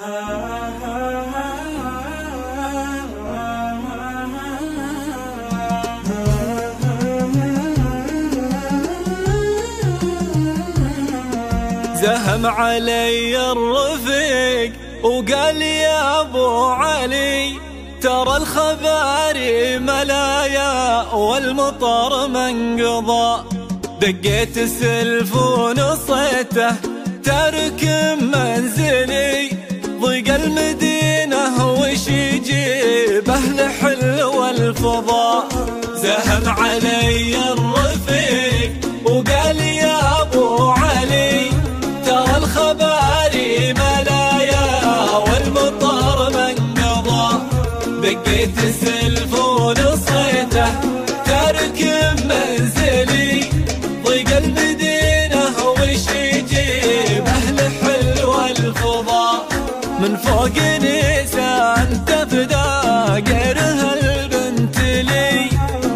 زهم علي الرفيق وقال يا أبو علي ترى الخباري ملايا والمطر منقضى. دقيت السلف ونصيته ترك منزلي. ضيق المدينة وش يجيب أهل حل والفضاء. زهم علي الرفيق وقال يا أبو علي ترى الخباري ملايا والمطر منقضى دقيت السلف ونصيته ترك منزلي. ضيق المدينة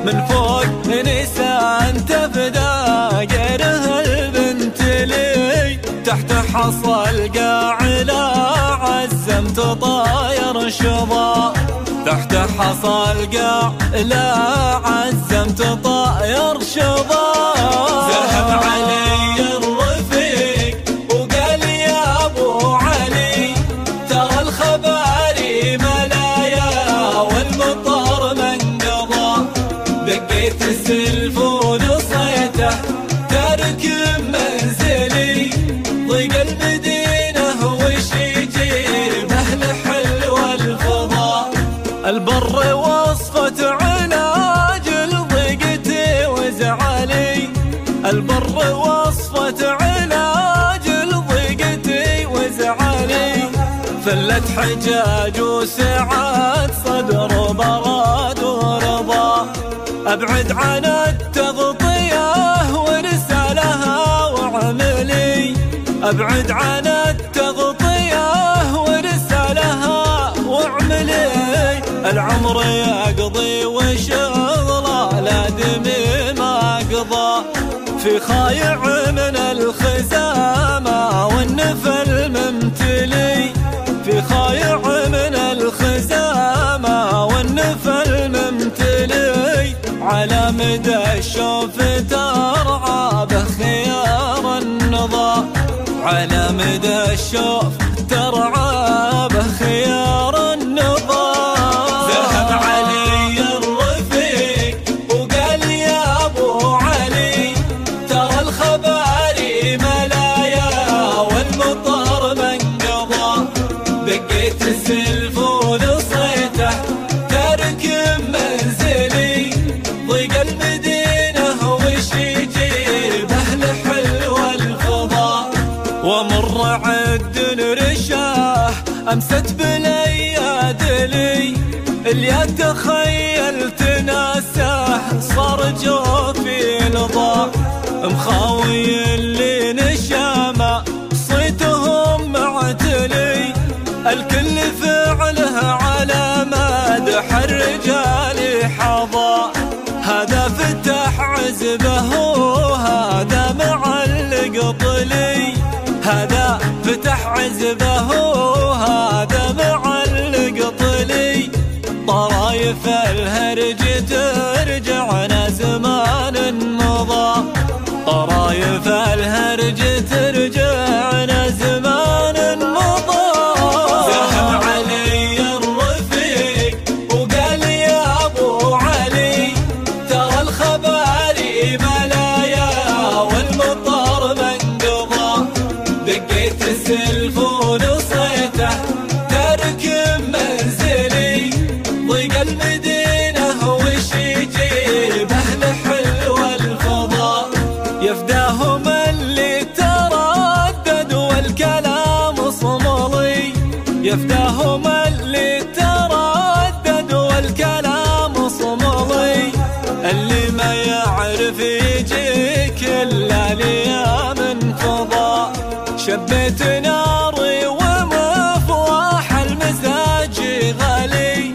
من فوق نيسان تفدى غيرها البنت لي. تحت حصى القاع لا عزمت طاير شظى تحت حصى القاع لا عزمت طاير شظى ذهب علي فلت حجاج وسعات صدر براد ورضا. أبعد عن التغطية ورسالها وعملي. أبعد عن التغطية ورسالها وعملي. العمر يقضي وشغله لا دمي ما قضى. في خايع من مدى الشوف ترعى بخيار النضا على مدى الشوف ترعى بخيار النضا ذهب علي الرفيق وقال يا أبو علي ترى الخباري ملايا والمطر منقضى. دقيت السلف ضيق المدينة وش يجيب عد رشاه أمست بليادلي اللي تخيل تناساه صار جوفي لضا مخاوي اللي نشامه صيتهم معتلي الكل فعله عزبه وهذا معلق طلي هذا فتح عزبه وهذا معلق طلي. طرايف الهرج ترجعنا زمان مضى طرايف الهرج ترجعنا دقيت السلف ونصيته ترك منزلي ضيق المدينة وش يجيب؟ أهل حل والفضاء يفداهم اللي تردد والكلام صملي يفداهم ناري ومفواح المزاج غالي.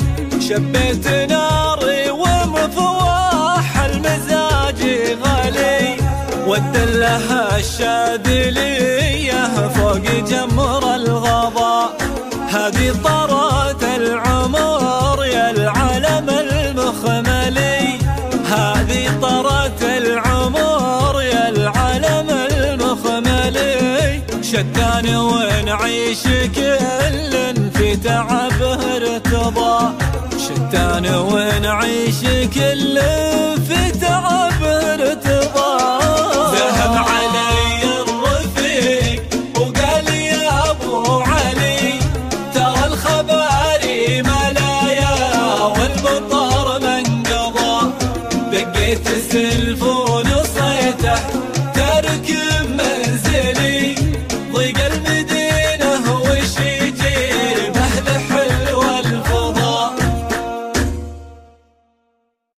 شبيت ناري ومفواح المزاج غالي. ودلها الشاذلية فوق جمر الغضا. هذه طر شتان ونعيش كل في تعب ارتضى شتان ونعيش كل في